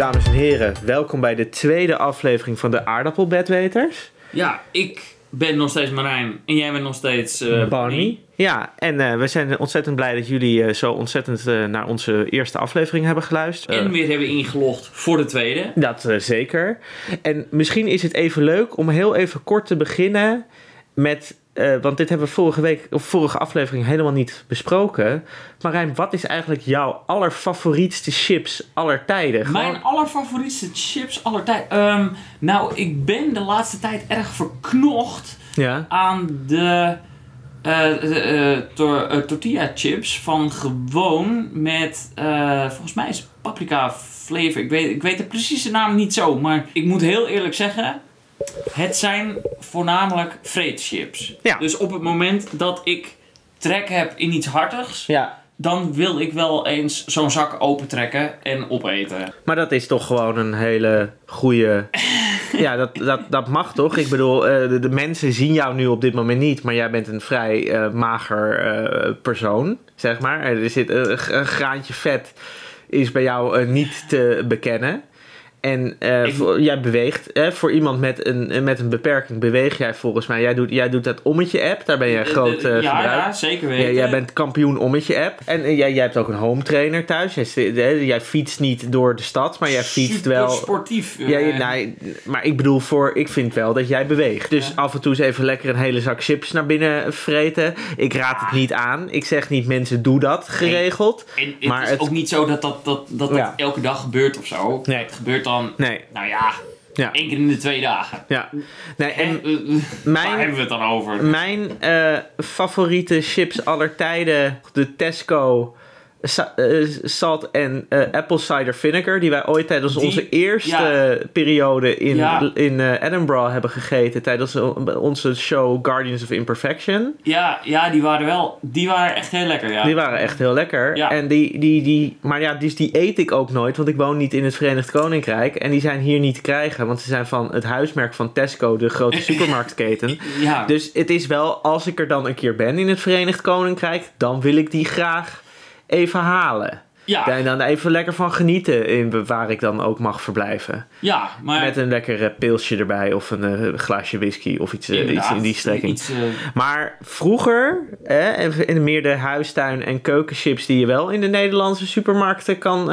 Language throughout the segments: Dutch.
Dames en heren, welkom bij de tweede aflevering van de Aardappelbedweters. Ja, ik ben nog steeds Marijn en jij bent nog steeds Barney. Ja, en eh, we zijn ontzettend blij dat jullie eh, zo ontzettend naar onze eerste aflevering hebben geluisterd. En weer hebben ingelogd voor de tweede. dat zeker. En misschien is het even leuk om heel even kort te beginnen met. Eh, want dit hebben we vorige week of vorige aflevering helemaal niet besproken. Marijn, wat is eigenlijk jouw allerfavorietste chips aller tijden? Gewoon- Mijn allerfavorietste chips aller tijd. Ehm, nou, ik ben de laatste tijd erg verknocht Ja. aan de eh, eh, tor- tortilla chips van gewoon met, volgens mij is paprika flavor. Ik weet, ik weet de precieze naam niet zo, maar ik moet heel eerlijk zeggen, het zijn voornamelijk vreedchips. Ja. Dus op het moment dat ik trek heb in iets hartigs, ja. dan wil ik wel eens zo'n zak opentrekken en opeten. Maar dat is toch gewoon een hele goede. ja, dat, dat, dat mag toch? Ik bedoel, eh, de, de mensen zien jou nu op dit moment niet, maar jij bent een vrij eh, mager eh, persoon, zeg maar. Er zit een, graantje vet, is bij jou niet te bekennen. En eh, Ik- voor- jij beweegt, hè, voor iemand met een, met een beperking beweeg jij volgens mij. Jij doet, jij doet dat ommetje-app, daar ben je een groot eh, ja, ja, zeker weten. jij bent kampioen ommetje app. En eh, jij, jij hebt ook een home trainer thuis. Jij, jij fietst niet door de stad, maar jij fietst Super wel. sportief. Eh, nee, maar ik bedoel, voor, ik vind wel dat jij beweegt. Dus Ja. af en toe eens even lekker een hele zak chips naar binnen vreten. Ik raad het niet aan. Ik zeg niet, mensen, doe dat geregeld. En het Maar is het- ook niet zo dat dat, dat, dat, dat Ja. elke dag gebeurt of zo. Nee. Het gebeurt dan, Nee, nou ja, ja. één keer in de twee dagen. ja. Nee, En, en waar mijn, hebben we het dan over? Mijn eh, favoriete chips aller tijden, de Tesco sa- eh, salt en eh, apple cider vinegar, die wij ooit tijdens Die- onze eerste ja. periode in, Ja. in eh, Edinburgh hebben gegeten, tijdens onze show Guardians of Imperfection. Ja, ja, die waren wel, die waren echt heel lekker, ja. Die waren echt heel lekker. Ja. En die, die, die, maar ja, dus die eet ik ook nooit, want ik woon niet in het Verenigd Koninkrijk. En die zijn hier niet te krijgen, want ze zijn van het huismerk van Tesco, de grote supermarktketen. Ja, Dus het is wel, als ik er dan een keer ben in het Verenigd Koninkrijk, dan wil ik die graag even halen. ja, En dan even lekker van genieten in waar ik dan ook mag verblijven. ja, maar Met een lekker eh, pilsje erbij of een eh, glaasje whisky of iets, eh, iets in die strekking. iets, Maar vroeger, in meer de huistuin- en keukenchips die je wel in de Nederlandse supermarkten kan,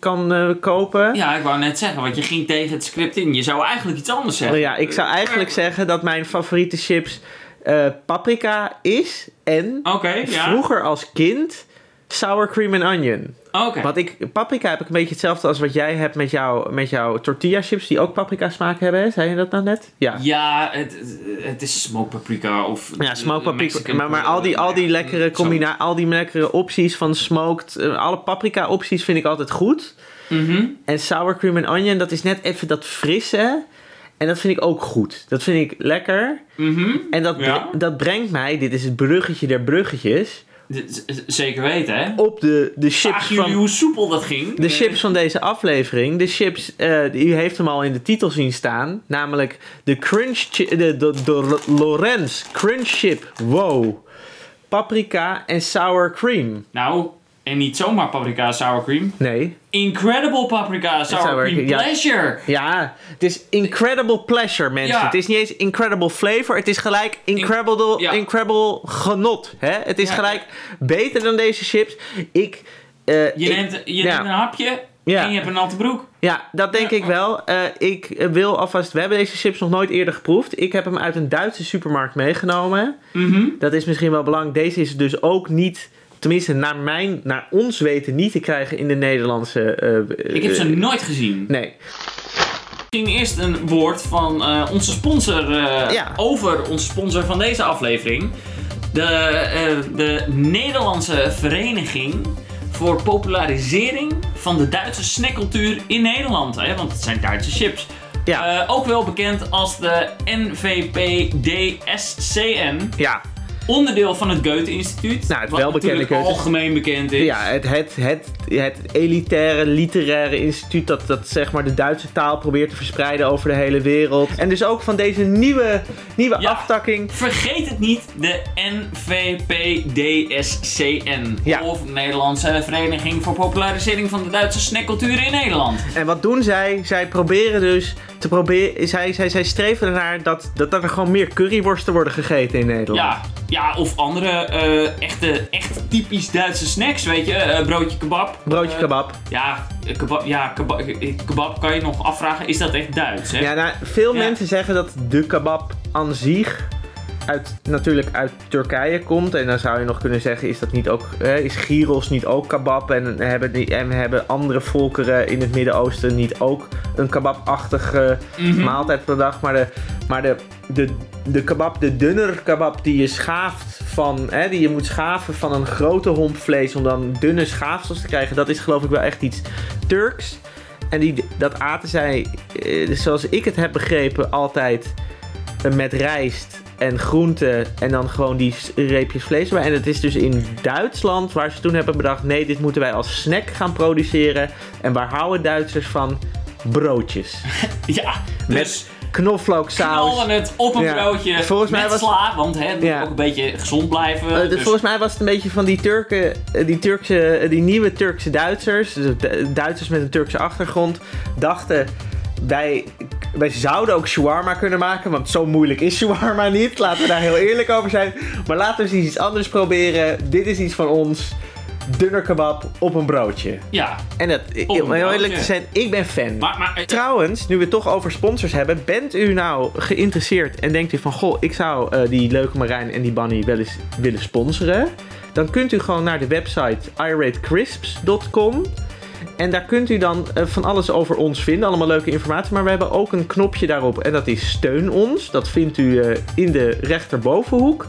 kan kopen. ja, ik wou net zeggen, want je ging tegen het script in. Je zou eigenlijk iets anders zeggen. Ja, ik zou eigenlijk zeggen dat mijn favoriete chips eh, paprika is en ja. vroeger als kind sour cream and onion. Oké. Want ik, paprika heb ik een beetje hetzelfde als wat jij hebt met, jou, met jouw tortilla chips die ook paprika smaak hebben. hè? Zei je dat nou net? Ja. Ja, het, het is smoke paprika of... Ja, smoked paprika. Mexican- Maar, maar al, die, al, die lekkere combina al die lekkere opties van smoked, eh, alle paprika opties vind ik altijd goed. Mhm. En sour cream and onion, dat is net even dat frisse. En dat vind ik ook goed. Dat vind ik lekker. Mhm. En dat, Ja. dat brengt mij, dit is het bruggetje der bruggetjes, D- Zeker weten, hè? op de, de chips Zagen jullie van... hoe soepel dat ging? De chips van deze aflevering. De chips, eh, u heeft hem al in de titel zien staan. Namelijk de Crunch... De, de, de Lorenz Crunch Chip. Wow. Paprika en sour cream. Nou, en niet zomaar paprika sour cream. Nee. Incredible paprika sour, cream ja. pleasure. Ja, het is incredible pleasure, mensen. Ja. Het is niet eens incredible flavor. Het is gelijk incredible, ja. incredible genot. Hè? Het is gelijk beter dan deze chips. Ik... eh, Je, ik- neemt, je neemt een hapje Ja. en je hebt een natte broek. Ja, dat denk Ja. ik wel. Eh, ik wil alvast... We hebben deze chips nog nooit eerder geproefd. Ik heb hem uit een Duitse supermarkt meegenomen. Mhm. Dat is misschien wel belangrijk. Deze is dus ook niet... Tenminste, naar, mijn, naar ons weten niet te krijgen in de Nederlandse... eh, Ik heb ze eh, nooit gezien. Nee. Misschien eerst een woord van eh, onze sponsor Ja. over onze sponsor van deze aflevering. De, de Nederlandse Vereniging voor Popularisering van de Duitse snackcultuur in Nederland. Hè? Want het zijn Duitse chips. Ja. Ook wel bekend als de NVPDSCN. Ja. Onderdeel van het Goethe-instituut. Nou, het wat welbekende Goethe- algemeen bekend is. Ja, het, het, het, het elitaire, literaire instituut dat, dat zeg maar de Duitse taal probeert te verspreiden over de hele wereld. En dus ook van deze nieuwe, nieuwe Ja. aftakking. Vergeet het niet, de NVPDSCN. Ja. Of Nederlandse Vereniging voor Popularisering van de Duitse Snackcultuur in Nederland. En wat doen zij? Zij proberen dus te proberen. Zij, zij, zij streven ernaar dat, dat, er gewoon meer curryworsten worden gegeten in Nederland. Ja, ja of andere eh, echte, echt typisch Duitse snacks, weet je. Eh, broodje kebab. Broodje Eh, kebab. Ja, kebab, ja kebab, kebab kan je nog afvragen, is dat echt Duits, hè? Ja, nou, veel Ja. mensen zeggen dat de kebab aan zich uit, natuurlijk uit Turkije komt. En dan zou je nog kunnen zeggen, is dat niet ook, eh, is gyros niet ook kebab? En hebben, die, en hebben andere volkeren in het Midden-Oosten niet ook een kebabachtige Mhm. maaltijd per dag? Maar de, maar de, de, de kebab, de dunner kebab die je schaaft van, hè, die je moet schaven van een grote homp vlees om dan dunne schaafsels te krijgen, dat is geloof ik wel echt iets Turks. En die, dat aten zij, eh, zoals ik het heb begrepen, altijd eh, met rijst en groenten en dan gewoon die reepjes vlees erbij. En het is dus in Duitsland waar ze toen hebben bedacht, nee, dit moeten wij als snack gaan produceren. En waar houden Duitsers van? Broodjes. Ja, dus Knoflooksaus. knallen het op een Ja. broodje Volgens mij met was- sla, want hè, het moet Ja. ook een beetje gezond blijven. Eh, dus dus- Volgens mij was het een beetje van die Turken, eh, die, Turkse, eh, die nieuwe Turkse Duitsers, dus Duitsers met een Turkse achtergrond, dachten wij, wij zouden ook shawarma kunnen maken, want zo moeilijk is shawarma niet. Laten we daar heel eerlijk over zijn. Maar laten we eens iets anders proberen. Dit is iets van ons. Dunner kebab op een broodje. Ja, En dat, om heel eerlijk te zijn, ik ben fan. maar, maar Trouwens, nu we het toch over sponsors hebben, bent u nou geïnteresseerd en denkt u van goh, ik zou eh, die leuke Marijn en die Bunny wel eens willen sponsoren? Dan kunt u gewoon naar de website iratecrisps.com en daar kunt u dan eh, van alles over ons vinden, allemaal leuke informatie. Maar we hebben ook een knopje daarop en dat is steun ons. Dat vindt u eh, in de rechterbovenhoek.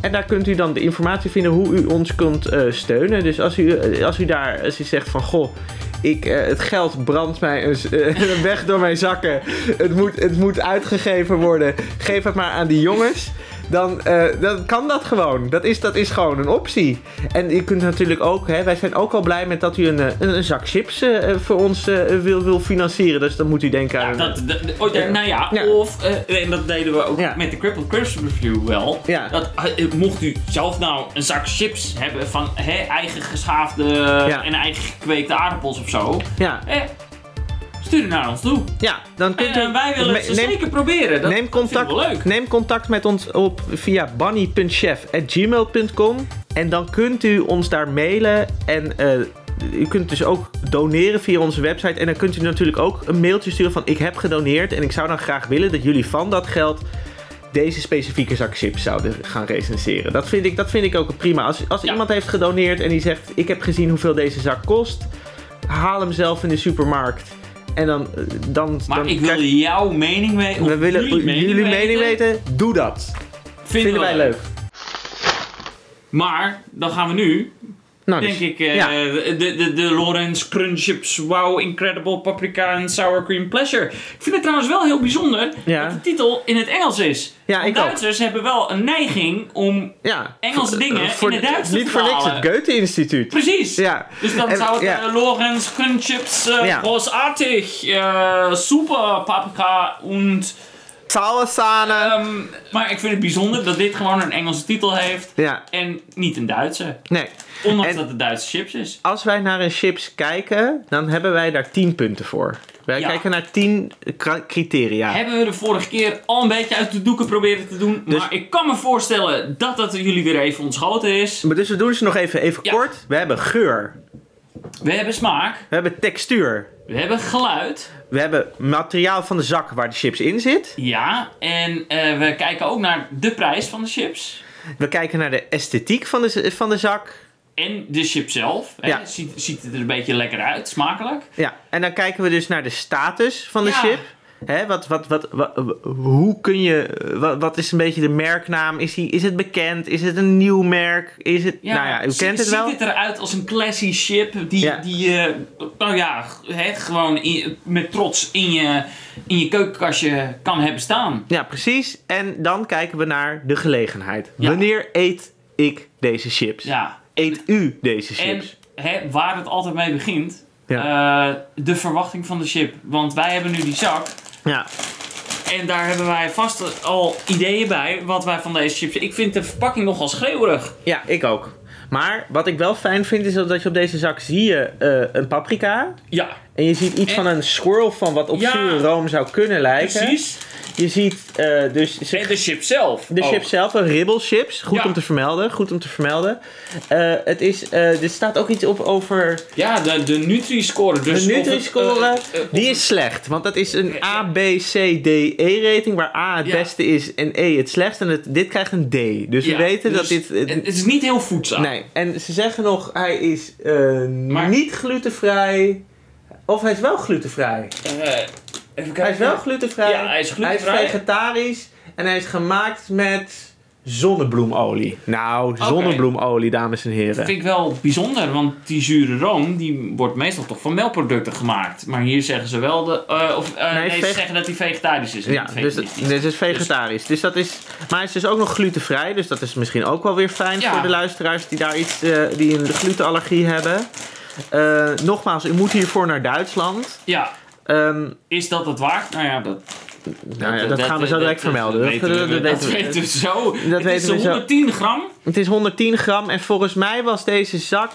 En daar kunt u dan de informatie vinden hoe u ons kunt eh, steunen. Dus als u, als u daar als u zegt van goh, ik, het geld brandt mij een, weg door mijn zakken. Het moet, het moet uitgegeven worden. Geef het maar aan die jongens. Dan, eh, dan kan dat gewoon. Dat is, dat is gewoon een optie. En je kunt natuurlijk ook, hè, wij zijn ook al blij met dat u een, eh, een, een zak chips eh, voor ons wil, wil financieren. Dus dan moet u denken ja, aan. dat, dat- oh, ja, nou ja, Ja. of, en dat deden we ook met de Crippled Crisp Review wel. Dat, mocht u zelf nou een zak chips hebben van hè, eigen geschaafde en eigen gekweekte aardappels of zo. ja, Eh, stuur het naar ons toe. ja, dan kunt En u. eh, wij willen het zeker proberen. Dat, neem, contact, leuk. neem contact met ons op via bunny.chef.gmail.com en dan kunt u ons daar mailen en eh, u kunt dus ook doneren via onze website en dan kunt u natuurlijk ook een mailtje sturen van ik heb gedoneerd en ik zou dan graag willen dat jullie van dat geld deze specifieke zak chips zouden gaan recenseren. Dat vind ik, dat vind ik ook prima. Als, als Ja. iemand heeft gedoneerd en die zegt ik heb gezien hoeveel deze zak kost, haal hem zelf in de supermarkt en dan, dan, Maar dan ik wil krijg- jouw mening weten. we willen jullie, mening, weten. Doe dat. Vinden, Vinden wij leuk. Maar dan gaan we nu, Nou, denk dus- ik, eh, ja. de, de, de Lawrence Crunch Chips Wow Incredible Paprika and Sour Cream Pleasure. Ik vind het trouwens wel heel bijzonder Ja. dat de titel in het Engels is. Ja, ook. Duitsers hebben wel een neiging om... ja. Engelse dingen voor- in het Duits te Niet voor niks het. Goethe-instituut. Precies. Ja. Dus dan En- zou het ja. eh, Lawrence Crunch Chips eh großartig, eh, super Paprika und... Sauersahne. ehm, maar ik vind het bijzonder dat dit gewoon een Engelse titel heeft ja, en niet een Duitse. nee. Ondanks En- dat het Duitse chips is. Als wij naar een chips kijken, dan hebben wij daar 10 punten voor. Wij Ja. kijken naar 10 kra- criteria. Hebben we de vorige keer al een beetje uit de doeken proberen te doen. Dus- maar ik kan me voorstellen dat dat jullie weer even ontschoten is. Maar dus we doen ze nog even, even Ja. kort. We hebben geur. We hebben smaak. We hebben textuur. We hebben geluid. We hebben materiaal van de zak waar de chips in zit. Ja. En eh, we kijken ook naar de prijs van de chips. We kijken naar de esthetiek van de, van de zak. En de chip zelf. Hè. Ja. Ziet, ziet het er een beetje lekker uit, smakelijk. Ja, en dan kijken we dus naar de status van de Ja. chip. Hè, wat, wat, wat, wat- hoe kun je... Wat, wat is een beetje de merknaam? Is, die, is het bekend? Is het een nieuw merk? Is het... nou ja, u kent het wel. Ziet het eruit als een classy ship die, Ja. die je, nou ja, hè, gewoon in- met trots in je, in je keukenkastje kan hebben staan. Ja, precies. En dan kijken we naar de gelegenheid. Ja. Wanneer eet ik deze chips? Ja. Eet u deze En chips? hè, waar het altijd mee begint, Ja. eh, de verwachting van de chip. Want wij hebben nu die zak ja. en daar hebben wij vast al ideeën bij wat wij van deze chips... Ik vind de verpakking nogal schreeuwerig. ja, ik ook. Maar wat ik wel fijn vind is dat je op deze zak zie je eh, een paprika. Ja, En je ziet iets En- van een swirl van wat op Ja. zure room zou kunnen lijken. precies. Je ziet eh, dus ze- En de chip zelf. de ook. chips zelf, een ribbel chips. Goed Ja. om te vermelden. Goed om te vermelden. Eh, het is, eh, er staat ook iets op over Ja, de, de Nutri-score. Dus de Nutri-score. die is slecht. Want dat is een A, B, C, D, E rating. Waar A het Ja. beste is en E het slechtste. En het, dit krijgt een D. Dus we weten dus dat dit... Het, het is niet heel voedzaam. nee, en ze zeggen nog hij is Maar- niet glutenvrij. Of hij is wel glutenvrij. Even kijken. Hij is wel glutenvrij. Ja, hij is glutenvrij. Hij is vegetarisch. En hij is gemaakt met zonnebloemolie. Nou, zonnebloemolie, dames en Dat heren. vind ik wel bijzonder, want die zure room die wordt meestal toch van melkproducten gemaakt. Maar hier zeggen ze wel, de, eh, of eh, Nee, nee, ze zeggen dat hij vegetarisch is. Ja, dus dit is vegetarisch. Dus dat is, maar hij is dus ook nog glutenvrij. Dus dat is misschien ook wel weer fijn Ja. voor de luisteraars die daar iets, eh, die een glutenallergie hebben. Nogmaals, u moet hiervoor naar Duitsland. Ja, Ehm, is dat het waard? Nou ja, dat, nou ja, dat, gaan we zo direct vermelden. Dat, weten we, dat weten zo. Dat het is we zo. 110 gram. Het is 110 gram en volgens mij was deze zak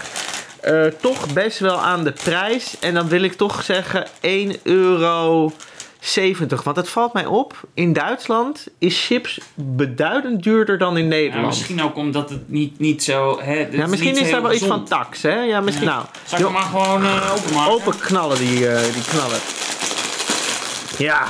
eh, toch best wel aan de prijs. En dan wil ik toch zeggen 1,70 euro. Want het valt mij op, in Duitsland is chips beduidend duurder dan in Ja, Nederland. misschien ook omdat het niet, niet zo... Hè, het Ja, misschien is daar wel iets van tax, hè? Ja, misschien. Ja. Nou, Zal ik hem maar gewoon eh, openmaken? open knallen die, eh, die knallen. Ja.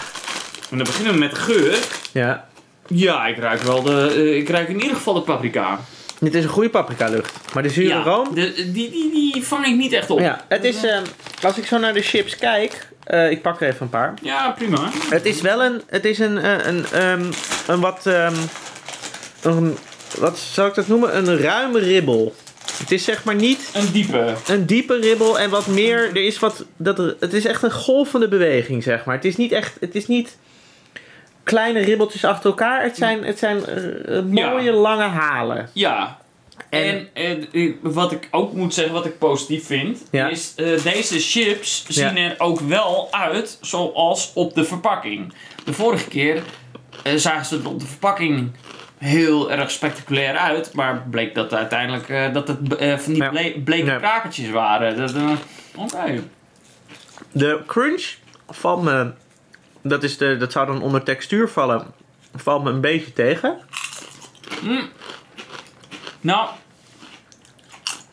En dan beginnen we met geur. Ja. Ja, ik ruik wel de... eh, ik ruik in ieder geval de paprika. Dit is een goede paprika lucht. Maar de zure ja, room... de, die, die, die vang ik niet echt op. Ja, het is... eh, als ik zo naar de chips kijk... eh, ik pak er even een paar. Ja, prima. Het is wel een... Het is een... eh, een, ehm, een wat... ehm, een, wat zou ik dat noemen? Een ruime ribbel. Het is zeg maar niet Een diepe. een diepe ribbel en wat meer. Er is wat. Dat, er- het is echt een golvende beweging, zeg maar. Het is niet echt. Het is niet kleine ribbeltjes achter elkaar. Het zijn, het zijn eh, Ja. mooie lange halen. Ja. En- En, wat ik ook moet zeggen, wat ik positief vind, Ja. is eh, deze chips zien Ja. er ook wel uit zoals op de verpakking. De vorige keer eh, zagen ze er op de verpakking heel erg spectaculair uit, maar bleek dat uiteindelijk eh, dat het van die ble- bleke krakertjes waren. Oké. De crunch valt me. Dat, is de, dat zou dan onder textuur vallen. Valt me een beetje tegen. Nou,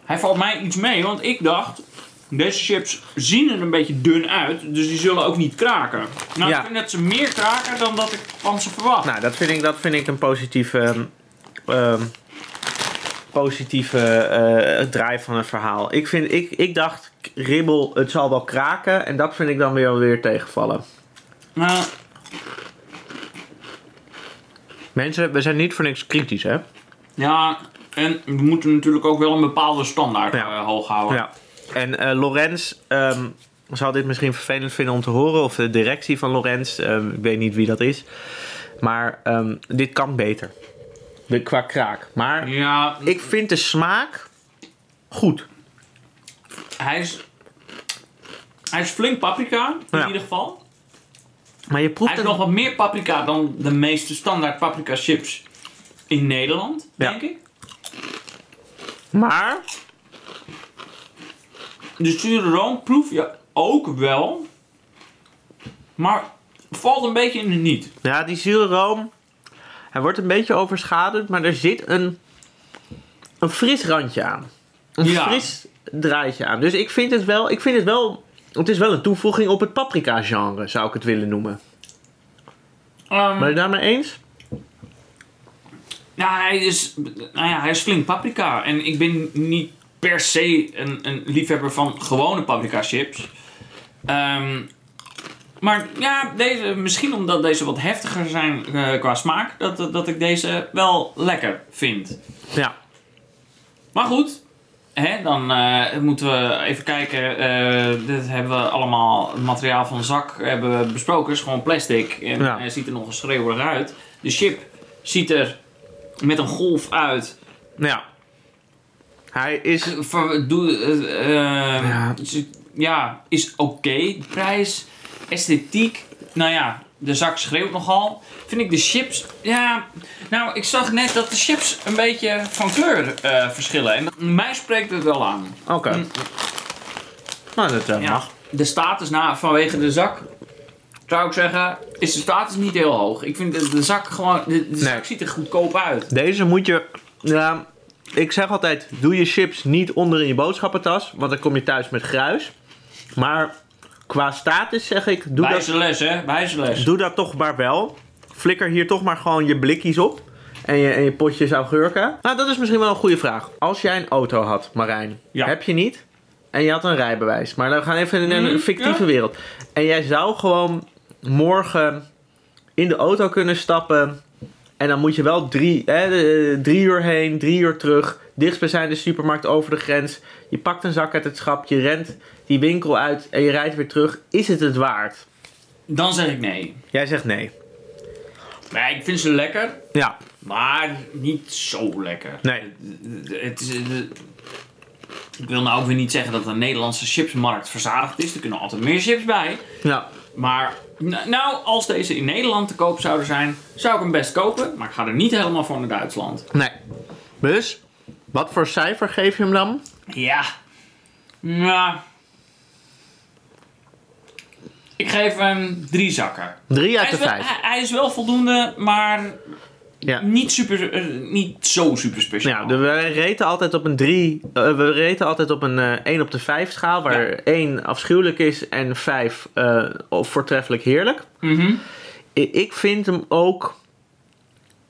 hij valt mij iets mee, want ik dacht, deze chips zien er een beetje dun uit, dus die zullen ook niet kraken. Nou, Ja. ik vind dat ze meer kraken dan dat ik van ze verwacht. Nou, dat vind ik, dat vind ik een positieve. ehm, ehm, positieve eh, draai van het verhaal. Ik, vind, ik, ik dacht, ribbel, het zal wel kraken. En dat vind ik dan weer, weer tegenvallen. Nou, Mensen, we zijn niet voor niks kritisch, hè? ja, en we moeten natuurlijk ook wel een bepaalde standaard Ja. eh, hoog houden. Ja. En eh Lorenz ehm, zal dit misschien vervelend vinden om te horen. Of de directie van Lorenz. ehm, ik weet niet wie dat is. Maar ehm, dit kan beter. De- Qua kraak. Maar Ja, ik vind de smaak goed. hij is, hij is flink paprika, in Ja. ieder geval. Maar je proeft Hij het nog wat meer paprika dan de meeste standaard paprika chips in Nederland, Ja. denk ik. Maar De zure room proef je ook wel. Maar valt een beetje in de niet. ja, die zure room. Hij wordt een beetje overschaduwd. Maar er zit een, een fris randje aan. Een Ja. fris draaitje aan. Dus ik vind het wel. Ik vind het wel. Het is wel een toevoeging op het paprika genre, zou ik het willen noemen. Ehm, Ben je het daarmee eens? Nou, hij is, nou ja, hij is flink paprika. En ik ben niet per se een, een liefhebber van gewone paprika chips. Ehm, Maar ja, deze, misschien omdat deze wat heftiger zijn eh, qua smaak, dat, dat, dat ik deze wel lekker vind. Ja. Maar goed, hè, dan eh, moeten we even kijken. eh, dit hebben we allemaal, het materiaal van de zak hebben we besproken. is gewoon plastic en Ja. hij ziet er nog een schreeuwerig uit. De chip ziet er met een golf uit. Ja. Hij is... Ver- doe, eh, eh, Ja. is- ja, is oké. Prijs, esthetiek. Nou ja, de zak schreeuwt nogal. Vind ik de chips. Ja, nou, ik zag net dat de chips een beetje van kleur eh, verschillen. En dat- mij spreekt het wel aan. Oké. Mm. Nou, dat eh, Ja. mag. De status na, vanwege de zak, zou ik zeggen, is de status niet heel hoog. Ik vind de, de zak gewoon. De, de zak ziet er goedkoop uit. Deze moet je... Ja, ik zeg altijd, doe je chips niet onder in je boodschappentas. Want dan kom je thuis met gruis. Maar qua status zeg ik, doe dat, Wijze les, hè? Wijze les. doe dat toch maar wel. Flikker hier toch maar gewoon je blikjes op. En je, en je potjes augurken. Nou, dat is misschien wel een goede vraag. Als jij een auto had, Marijn. Ja. Heb je niet. En je had een rijbewijs. Maar we gaan even in een Mhm, fictieve ja. wereld. En jij zou gewoon morgen in de auto kunnen stappen. En dan moet je wel drie, hè, de- drie uur heen, drie uur terug. Dichtstbijzijnde supermarkt over de grens. Je pakt een zak uit het schap. Je rent die winkel uit en je rijdt weer terug. Is het het waard? Dan zeg ik nee. Jij zegt nee. Nee, ik vind ze lekker. Ja, Maar niet zo lekker. Nee. Het is, eh, ik wil nou ook weer niet zeggen dat de Nederlandse chipsmarkt verzadigd is. Er kunnen altijd meer chips bij. ja. Maar nou, als deze in Nederland te koop zouden zijn, zou ik hem best kopen. Maar ik ga er niet helemaal voor naar Duitsland. Nee. Dus, wat voor cijfer geef je hem dan? Ja. Nou. Ik geef hem drie zakken. Drie uit de wel, vijf. hij, hij is wel voldoende, maar Ja. niet, super, eh, niet zo super speciaal. Ja, de, we reten altijd op een 3. we reten altijd op een eh 1 op de 5 schaal. Waar Ja. 1 afschuwelijk is en 5 eh, of voortreffelijk heerlijk. Mhm. Ik vind hem ook.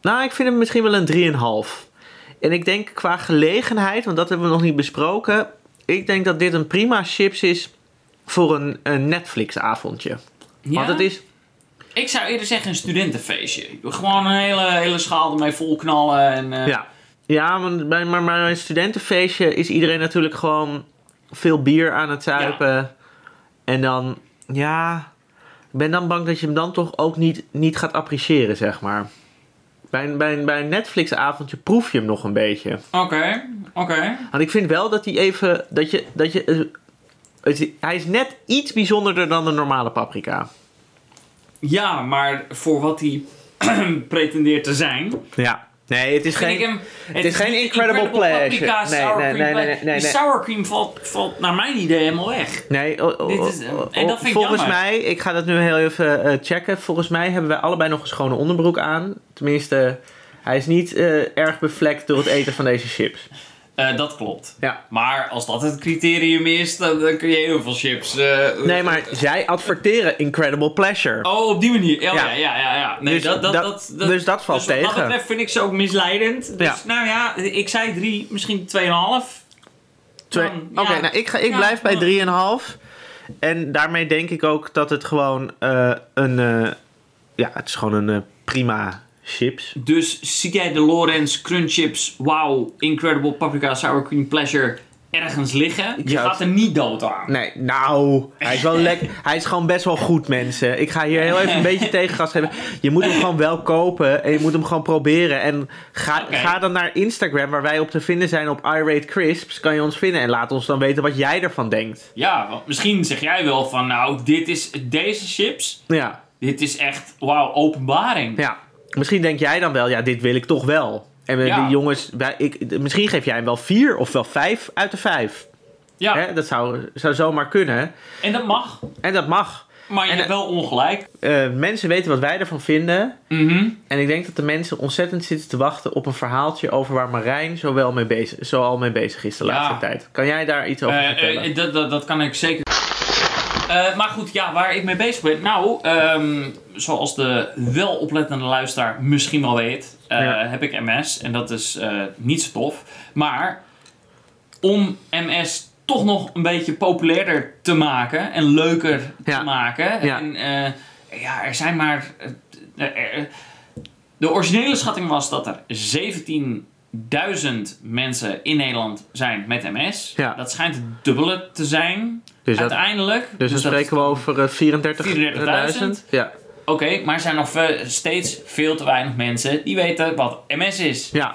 Nou, ik vind hem misschien wel een 3,5. En ik denk qua gelegenheid, want dat hebben we nog niet besproken. Ik denk dat dit een prima chips is voor een, een Netflix-avondje. Ja? Want het is. Ik zou eerder zeggen een studentenfeestje. Gewoon een hele, hele schaal ermee vol knallen. En, eh, Ja, ja maar, bij, maar bij een studentenfeestje is iedereen natuurlijk gewoon veel bier aan het zuipen. En dan, ja, ik ben dan bang dat je hem dan toch ook niet, niet gaat appreciëren, zeg maar. Bij een, bij, een, bij een Netflix-avondje proef je hem nog een beetje. Oké, oké. Want ik vind wel dat hij even, dat je, dat je, eh, hij is net iets bijzonderder dan de normale paprika. Ja, maar voor wat hij pretendeert te zijn. Ja. Nee, het is geen... hem, het is geen niet Incredible Pleasure. Nee, sour nee, cream nee, nee, nee, Die sour cream valt, valt naar mijn idee helemaal weg. Nee, Dit is- en dat vind ik volgens mij, ik ga dat nu heel even eh, checken. Volgens mij hebben wij allebei nog een schone onderbroek aan. Tenminste, hij is niet eh, erg bevlekt door het eten van deze chips. Eh, dat klopt. Ja. Maar als dat het criterium is, dan, dan kun je heel veel chips. eh, Nee, maar zij adverteren Incredible Pleasure. Oh, op die manier. Ja. ja, ja, ja. ja. Nee, Dus dat, dat, dat- dus dat valt dus Wat tegen. dat betreft vind ik ze ook misleidend. Dus Ja. nou ja, ik zei drie, misschien tweeënhalf. Twee- Dan, Oké, ja. nou ik, ga, ik blijf bij dan- 3,5. En daarmee denk ik ook dat het gewoon eh, een... ja, het is gewoon een prima chips. Dus zie jij de Lorenz Crunch Chips Wow Incredible Paprika Sour Cream Pleasure ergens liggen? Je gaat er niet dood aan. Nee, nou, hij is wel lekker. Hij is gewoon best wel goed, mensen. Ik ga hier heel even een beetje tegengas geven. Je moet hem gewoon wel kopen en je moet hem gewoon proberen. En ga, ga dan naar Instagram, waar wij op te vinden zijn op iRate Crisps. Kan je ons vinden en laat ons dan weten wat jij ervan denkt. Ja, misschien zeg jij wel van nou, dit is deze chips. Ja, Dit is echt, wauw, openbaring. ja. Misschien denk jij dan wel, ja, dit wil ik toch wel. En Ja. die jongens, wij, ik, misschien geef jij hem wel vier of wel vijf uit de vijf. Ja, Hè? Dat zou, zou zomaar kunnen. en dat mag. En dat mag. Maar je En, hebt wel ongelijk. Eh, mensen weten wat wij ervan vinden. Mhm. En ik denk dat de mensen ontzettend zitten te wachten op een verhaaltje over waar Marijn zo, wel mee bezig, zo al mee bezig is de Ja. laatste tijd. Kan jij daar iets over Eh, vertellen? eh, dat, dat, dat kan ik zeker. Eh, maar goed, ja, waar ik mee bezig ben. Nou, ehm, zoals de wel oplettende luisteraar misschien wel weet, eh, Ja. heb ik MS. En dat is eh, niet zo tof. Maar om MS toch nog een beetje populairder te maken en leuker Ja. te maken. Ja. En ja, er zijn maar. er- de originele schatting was dat er 17.000 mensen in Nederland zijn met MS. Ja. Dat schijnt het dubbele te zijn Dus, dat, uiteindelijk. dus dan dat- spreken we over eh, 34.000. 34.000. Ja. Oké, maar er zijn nog ve- steeds veel te weinig mensen die weten wat MS is. Ja.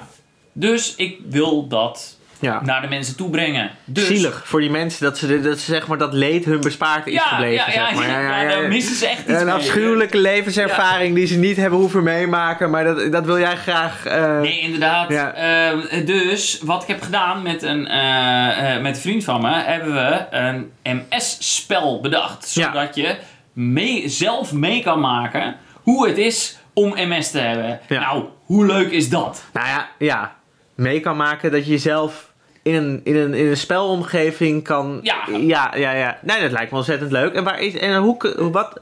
Dus ik wil dat ja. naar de mensen toe brengen. Dus, Zielig voor die mensen dat ze, de- dat ze zeg maar dat leed hun bespaard is Ja, gebleven. ja, ja, zeg maar. ja, ja, daar missen ze echt iets Een mee. afschuwelijke levenservaring die ze niet hebben hoeven meemaken, maar dat, dat wil jij graag. eh, Nee, inderdaad. Ja. Ehm, dus wat ik heb gedaan met een, eh, eh, met een vriend van me, hebben we een MS-spel bedacht. Ja. Zodat je mee, zelf mee kan maken hoe het is om MS te hebben. Ja. Nou, hoe leuk is dat? Nou ja, ja, mee kan maken dat je jezelf in een, in een, in een spelomgeving kan. Ja. ja, ja, ja. Nee, dat lijkt me ontzettend leuk. En, waar, is, en hoe, wat,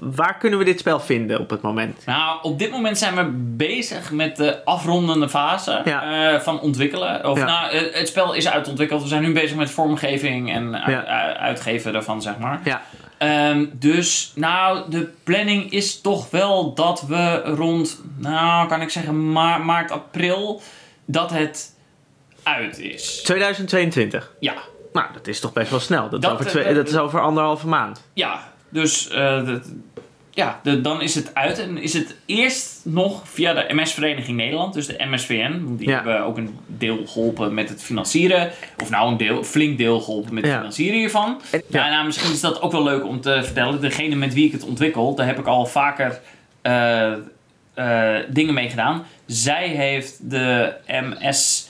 waar kunnen we dit spel vinden op het moment? Nou, op dit moment zijn we bezig met de afrondende fase Ja. eh, van ontwikkelen. Of Ja. nou, het spel is uitontwikkeld. We zijn nu bezig met vormgeving en Ja. uitgeven daarvan, zeg maar. Ja, Ehm, dus, nou, de planning is toch wel dat we rond, nou, kan ik zeggen, ma- maart, april, dat het uit is. 2022. Ja, Nou, dat is toch best wel snel. Dat, over, eh, twee, eh, dat is over anderhalve maand. ja. Dus, eh, dat- ja, de- dan is het uit. En is het eerst nog via de MS-vereniging Nederland, dus de MSVN. Want die Ja. hebben ook een deel geholpen met het financieren. Of nou, een deel, flink deel geholpen met het Ja. financieren hiervan. En- Ja, nou, misschien is dat ook wel leuk om te vertellen. Degene met wie ik het ontwikkel, daar heb ik al vaker dingen mee gedaan. Zij heeft de MS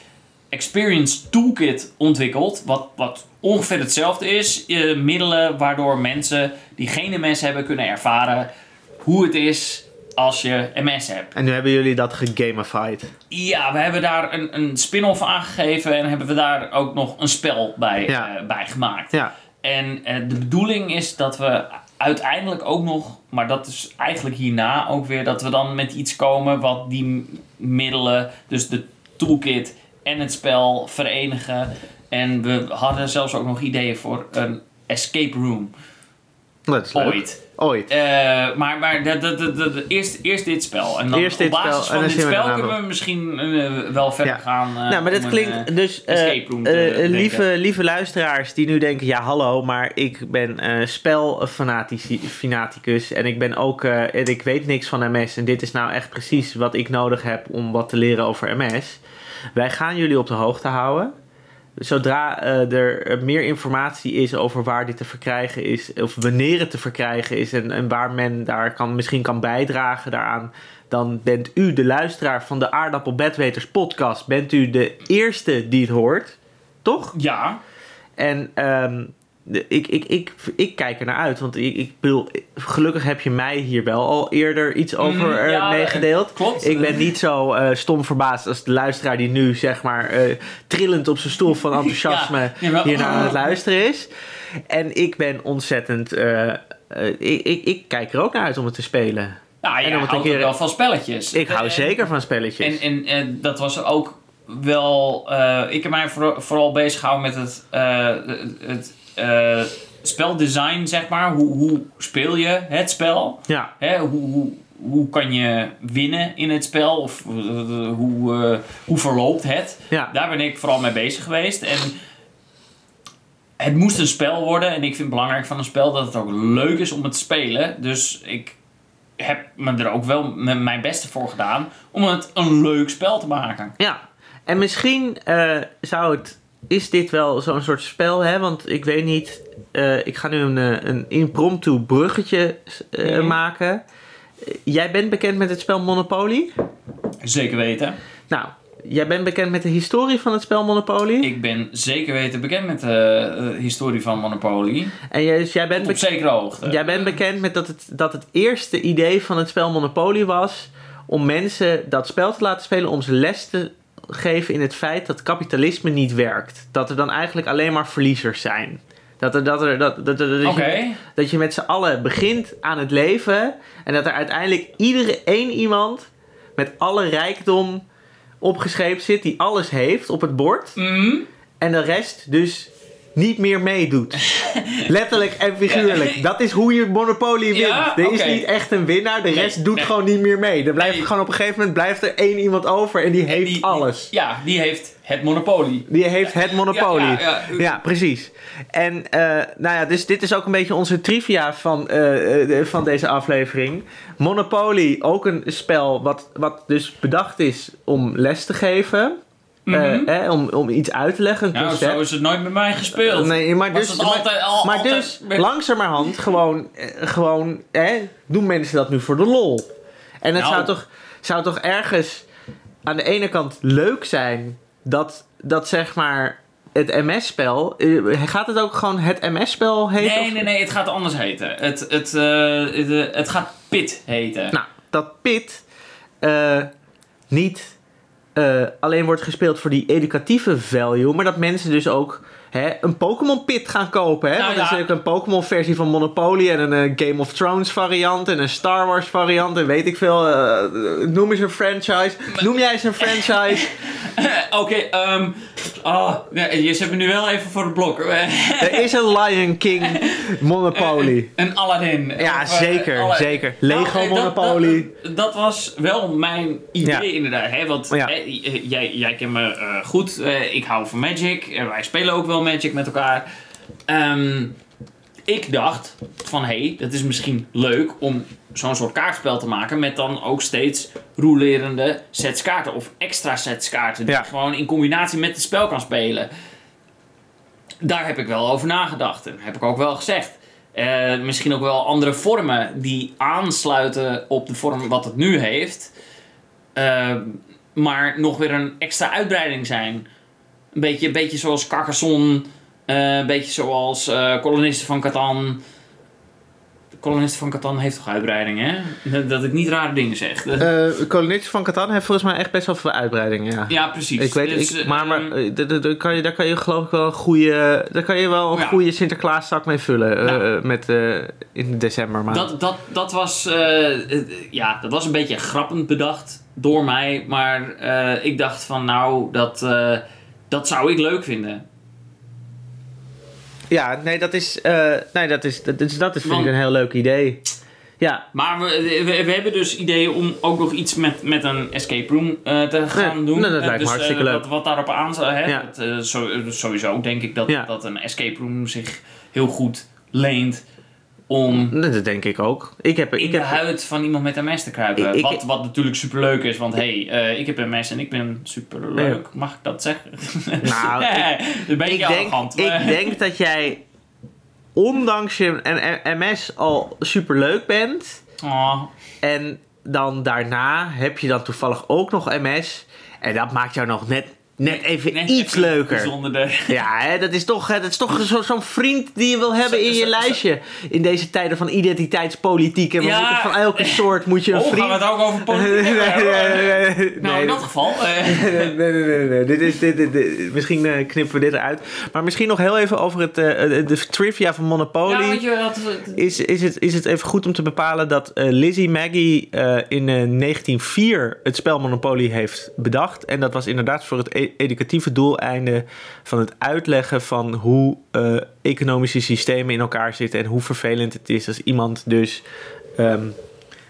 Experience Toolkit ontwikkeld. Wat, wat ongeveer hetzelfde is. Eh, middelen waardoor mensen die geen MS hebben kunnen ervaren hoe het is als je MS hebt. En nu hebben jullie dat gegamified. Ja, we hebben daar een, een spin-off aangegeven en hebben we daar ook nog een spel bij, Ja. eh, bij gemaakt. Ja, En eh, de bedoeling is dat we uiteindelijk ook nog, maar dat is eigenlijk hierna ook weer, dat we dan met iets komen wat die middelen, dus de toolkit en het spel verenigen. En we hadden zelfs ook nog ideeën voor een escape room dat is leuk. ooit. Ooit. Eh, maar maar de, de- de- eerst, eerst dit spel. En dan Eerst op basis spel, van dit we spel kunnen we misschien eh, wel verder Ja. gaan. eh, nou, maar dat klinkt dus... lieve, lieve luisteraars die nu denken... Ja, hallo, maar ik ben spelfanaticus en ik ben ook... en ik weet niks van MS en dit is nou echt precies wat ik nodig heb om wat te leren over MS. Wij gaan jullie op de hoogte houden. Zodra eh, er meer informatie is over waar dit te verkrijgen is, of wanneer het te verkrijgen is en, en waar men daar kan, misschien kan bijdragen daaraan, dan bent u, de luisteraar van de Aardappel Bedweters podcast, bent u de eerste die het hoort. Toch? Ja, En ehm, ik, ik, ik, ik kijk er naar uit, want ik, ik bedoel, gelukkig heb je mij hier wel al eerder iets over Mm, eh, ja, meegedeeld. klopt. Ik ben niet zo eh, stom verbaasd als de luisteraar die nu zeg maar eh, trillend op zijn stoel van enthousiasme Ja, jawel. hier naar aan het luisteren is. En ik ben ontzettend, eh, eh, ik, ik, ik kijk er ook naar uit om het te spelen. nou, En houdt ook keer- wel van spelletjes. Ik hou En- zeker van spelletjes. En, en, en dat was ook wel. eh, ik heb mij vooral, vooral bezig gehouden met het, eh, het eh, speldesign, zeg maar. Hoe, hoe speel je het spel? ja, Hè? Hoe, hoe, hoe kan je winnen in het spel? Of eh, hoe, eh, hoe verloopt het? ja. Daar ben ik vooral mee bezig geweest. En het moest een spel worden. En ik vind het belangrijk van een spel dat het ook leuk is om het te spelen. Dus ik heb me er ook wel mijn beste voor gedaan om het een leuk spel te maken. Ja, en misschien zou het. Is dit wel zo'n soort spel, hè? Want ik weet niet. eh, ik ga nu een, eh, een impromptu bruggetje eh, Mhm. maken. Jij bent bekend met het spel Monopoly? Zeker weten. Nou, jij bent bekend met de historie van het spel Monopoly? Ik ben zeker weten bekend met de historie van Monopoly. En jij, dus jij, bent Op zekere hoogte. jij bent bekend met dat het, dat het eerste idee van het spel Monopoly was. om mensen dat spel te laten spelen, om ze les te geven in het feit dat kapitalisme niet werkt. Dat er dan eigenlijk alleen maar verliezers zijn. Dat, er, dat, er, dat, dat, dat, dat, Oké. je, dat je met z'n allen begint aan het leven. En dat er uiteindelijk iedere één iemand met alle rijkdom opgeschreven zit, die alles heeft op het bord. Mhm. En de rest dus niet meer meedoet. Letterlijk en figuurlijk. Dat is hoe je Monopoly wint. Ja, er is niet echt een winnaar, de Nee, rest doet nee. gewoon niet meer mee. Er blijft Nee. gewoon op een gegeven moment blijft er één iemand over en die heeft Die- die- alles. Ja, die heeft het monopolie. Die heeft het monopolie. Ja, ja, Ja, ja. precies. En eh, nou ja, dus dit is ook een beetje onze trivia van, eh, eh, van deze aflevering. Monopoly, ook een spel wat, wat dus bedacht is om les te geven. Eh, Mhm. om, om iets uit te leggen, Nou, concept. zo is het nooit met mij gespeeld. Nee, maar Was dus, maar, altijd- al- maar altijd dus met- langzamerhand gewoon, eh, gewoon hè, doen mensen dat nu voor de lol. En het Nou. zou, toch, zou toch ergens aan de ene kant leuk zijn dat, dat zeg maar het MS-spel, eh, gaat het ook gewoon het MS-spel heten? Nee, of- nee, nee, het gaat anders heten. Het, het, het, het gaat Pit heten. Nou, dat Pit niet eh, alleen wordt gespeeld voor die educatieve value, maar dat mensen dus ook hè, een Pokémon Pit gaan kopen. Hè? Nou Want er is ook een Pokémon versie van Monopoly en een eh, Game of Thrones variant en een Star Wars variant en weet ik veel. eh, noem eens een franchise. Noem jij eens een franchise? Oké, ehm oh, nee, je zet me nu wel even voor het blok. er is een Lion King Monopoly. Een Aladdin. Ja, Of, eh, zeker, zeker. Lego Nou, eh, dat- Monopoly. Dat, dat was wel mijn idee Ja. inderdaad. Hè? Want Ja. hè, jij, jij kent me eh, goed. Eh, ik hou van Magic. En wij spelen ook wel Magic met elkaar. Ehm, ik dacht van, hé, hey, dat is misschien leuk om zo'n soort kaartspel te maken met dan ook steeds roelerende sets kaarten of extra sets kaarten die Ja. je gewoon in combinatie met het spel kan spelen. Daar heb ik wel over nagedacht en heb ik ook wel gezegd. Eh, misschien ook wel andere vormen die aansluiten op de vorm wat het nu heeft, Eh, maar nog weer een extra uitbreiding zijn. Een beetje, een beetje zoals Carcassonne, een beetje zoals eh kolonisten van Catan. De kolonisten van Catan heeft toch uitbreidingen, hè? Dat ik niet rare dingen zeg. Eh Kolonisten van Catan heeft volgens mij echt best wel veel uitbreidingen. Ja. ja, precies. Ik weet, Dus, ik, maar, maar eh, eh, d- d- d- kan je, daar kan je geloof ik wel een goede, daar kan je wel een Ja. goede Sinterklaaszak mee vullen eh, Nou. eh, met, eh, in december maand. Dat, dat, dat, was, eh, eh, ja, dat was een beetje grappend bedacht door mij. Maar eh, ik dacht van nou, dat, eh, dat zou ik leuk vinden. Ja, nee, dat is, eh, nee, dat is, dat is, dat is vind Want- ik een heel leuk idee. Ja, Maar we, we, we hebben dus ideeën om ook nog iets met, met een escape room eh, te gaan Nee, doen. dat Eh, lijkt me dus, hartstikke leuk. Wat, wat daarop aan zou hè, Ja. sowieso denk ik dat, Ja. dat een escape room zich heel goed leent om dat denk ik ook. Ik heb, in ik de heb, huid van iemand met MS te kruipen. Ik- ik- wat, wat natuurlijk superleuk is, want hey, eh, ik heb MS en ik ben superleuk. Mag ik dat zeggen? Nou, een beetje ik, denk, arrogant. ik denk dat jij, ondanks je MS al super leuk bent, Oh, en dan daarna heb je dan toevallig ook nog MS, en dat maakt jou nog net, net even net iets even leuker. Ja, hè, dat is toch, dat is toch zo- zo'n vriend die je wil hebben Zo- in je zo- lijstje. In deze tijden van identiteitspolitiek. En we Ja. moeten van elke soort moet je een Oh, vriend... gaan we het ook over politiek nee, nee, nee, Nou, in dat geval... eh, nee, nee, nee. Dit is, dit, dit, dit- misschien eh, knippen we dit eruit. Maar misschien nog heel even over het, eh, de, trivia van Monopoly. ja, weet je, dat, Is, is, het, is het even goed om te bepalen dat eh, Lizzie Maggie eh, in eh, 1904 het spel Monopoly heeft bedacht. En dat was inderdaad voor het educatieve doeleinde van het uitleggen van hoe eh, economische systemen in elkaar zitten en hoe vervelend het is als iemand dus. ehm,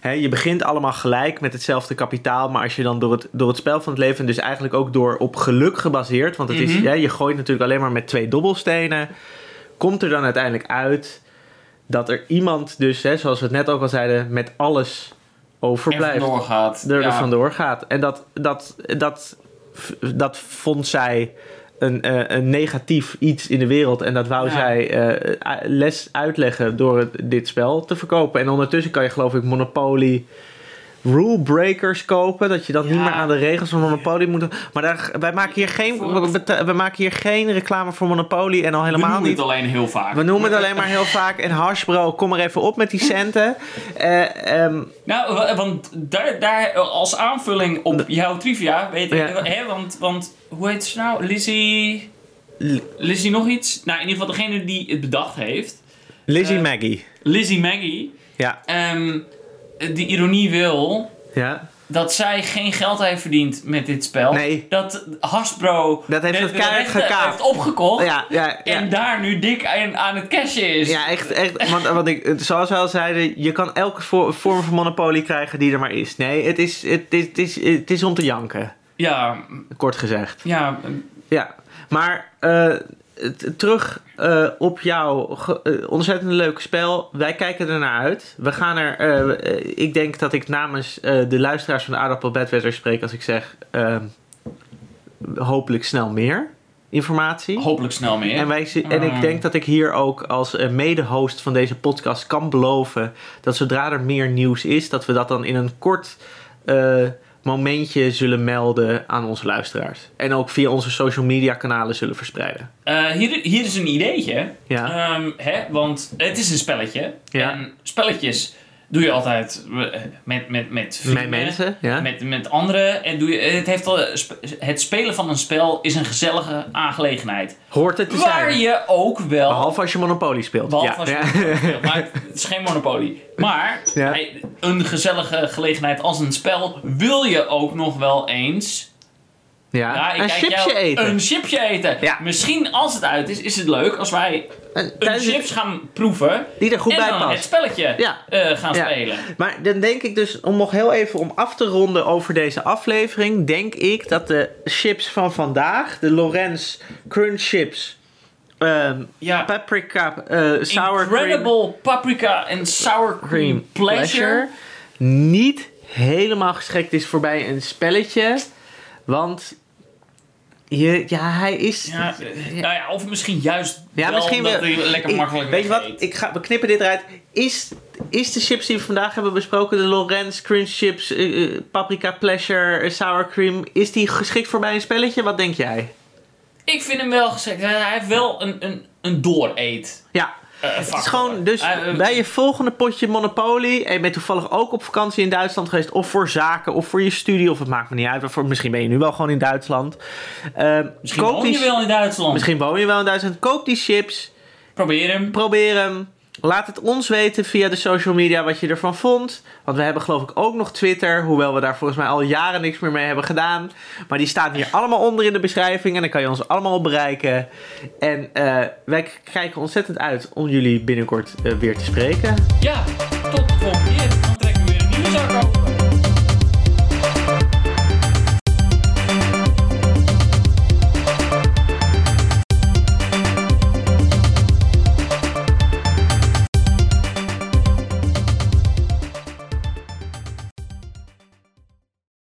hè, je begint allemaal gelijk met hetzelfde kapitaal, maar als je dan door het, door het spel van het leven, en dus eigenlijk ook door op geluk gebaseerd, want het is, Mhm. ja, je gooit natuurlijk alleen maar met twee dobbelstenen, komt er dan uiteindelijk uit dat er iemand dus, hè, zoals we het net ook al zeiden, met alles er overblijft. vandoor gaat. Er ja. vandoor gaat. En dat, dat, dat, dat vond zij een, eh, een negatief iets in de wereld. En dat wou Ja. zij eh, les uitleggen door dit spel te verkopen. En ondertussen kan je geloof ik Monopoly rule breakers kopen. Dat je dan niet meer aan de regels van Monopoly moet... Maar daar, wij, maken hier geen, we, we maken hier geen reclame voor Monopoly. En al We helemaal noemen niet het alleen heel vaak. we noemen het alleen maar heel vaak. En Hashbro, kom maar even op met die centen. Eh, ehm, Nou, wa- want daar, daar als aanvulling op jouw trivia, weet ik, Ja. hè, want, want hoe heet ze nou? Lizzie... Lizzie nog iets? Nou, in ieder geval degene die het bedacht heeft. Lizzie Eh, Maggie. Lizzie Maggie. Ja, Ehm, de ironie wil ja. dat zij geen geld heeft verdiend met dit spel. Nee. Dat Hasbro Dat heeft de, het de rechten heeft opgekocht. Ja, ja, ja. En daar nu dik aan, aan het cashen is. Ja, echt, echt. Want, want ik, zoals we al zeiden, je kan elke vo- vorm van monopolie krijgen die er maar is. Nee, het is, het is, het is, het is om te janken, Ja, kort gezegd. ja, Ja, maar eh, terug eh, op jouw eh, ontzettend leuke spel. Wij kijken er naar uit. We gaan er, eh, ik denk dat ik namens de luisteraars van de Aardappel Bedwetter spreek als ik zeg, hopelijk snel meer informatie. hopelijk snel meer. En, wij, en ik Mm. denk dat ik hier ook als eh, mede-host van deze podcast kan beloven dat zodra er meer nieuws is, dat we dat dan in een kort momentje zullen melden aan onze luisteraars. En ook via onze social media kanalen zullen verspreiden. Eh, hier, hier is een ideetje. Ja. Ehm, hè, want het is een spelletje. Ja. En spelletjes doe je altijd eh, met, met, met vrienden. Met mensen, ja. Met, met anderen. En doe je, het, heeft al, het spelen van een spel is een gezellige aangelegenheid. Hoort het te Waar zijn. je ook wel... Behalve als je Monopoly speelt. Behalve ja. als je ja. Monopoly speelt. Maar het is geen Monopoly. Maar een gezellige gelegenheid als een spel wil je ook nog wel eens Ja. Ja, ik Een kijk chipje jou eten. Een chipje eten. Ja. Misschien als het uit is, is het leuk als wij Een- een chips gaan proeven. Die er goed en bij dan het past. spelletje Ja. eh, gaan spelen. Maar dan denk ik dus, om nog heel even om af te ronden over deze aflevering, denk ik dat de chips van vandaag, de Lorenz Crunch Chips, ehm, Ja. paprika, eh sour cream, Incredible paprika en sour cream, cream pleasure. niet helemaal geschikt is voorbij een spelletje, want je, ja, hij is. Ja, nou ja, of misschien juist Ja, wel misschien dat wel. hij lekker Ik- makkelijk Weet je wat? Ik ga, we knippen dit eruit. Is, is de chips die we vandaag hebben besproken, de Lorenz Crunch Chips, eh, eh, Paprika Pleasure, eh, Sour Cream, is die geschikt voor bij een spelletje? Wat denk jij? Ik vind hem wel gezegd. Hij heeft wel een, een, een dooreet. Ja. Eh, Het is gewoon, dus Eh, eh, bij je volgende potje Monopoly, en je bent toevallig ook op vakantie in Duitsland geweest, of voor zaken, of voor je studie, of het maakt me niet uit, waarvoor, misschien ben je nu wel gewoon in Duitsland. Eh, Misschien woon je wel in Duitsland. Misschien woon je wel in Duitsland. Koop die chips, Probeer hem. Probeer hem. Laat het ons weten via de social media wat je ervan vond. Want we hebben geloof ik ook nog Twitter. Hoewel we daar volgens mij al jaren niks meer mee hebben gedaan. Maar die staan hier allemaal onder in de beschrijving. En dan kan je ons allemaal bereiken. En eh, wij kijken ontzettend uit om jullie binnenkort eh, weer te spreken. Ja, tot de volgende keer.